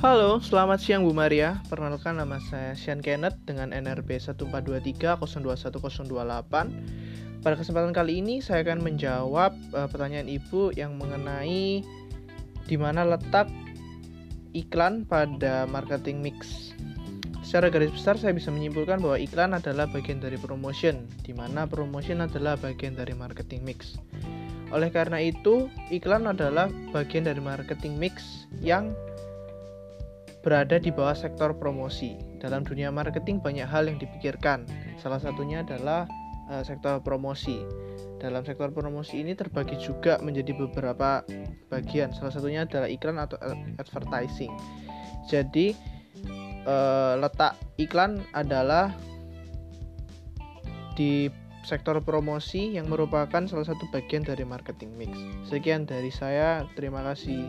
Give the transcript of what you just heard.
Halo, selamat siang Bu Maria. Perkenalkan nama saya Sean Kenneth dengan NRB 142302108. Pada kesempatan kali ini saya akan menjawab uh, pertanyaan Ibu yang mengenai di mana letak iklan pada marketing mix. Secara garis besar saya bisa menyimpulkan bahwa iklan adalah bagian dari promotion, di mana promotion adalah bagian dari marketing mix. Oleh karena itu, iklan adalah bagian dari marketing mix yang berada di bawah sektor promosi. Dalam dunia marketing banyak hal yang dipikirkan. Salah satunya adalah uh, sektor promosi. Dalam sektor promosi ini terbagi juga menjadi beberapa bagian. Salah satunya adalah iklan atau advertising. Jadi uh, letak iklan adalah di sektor promosi yang merupakan salah satu bagian dari marketing mix. Sekian dari saya, terima kasih.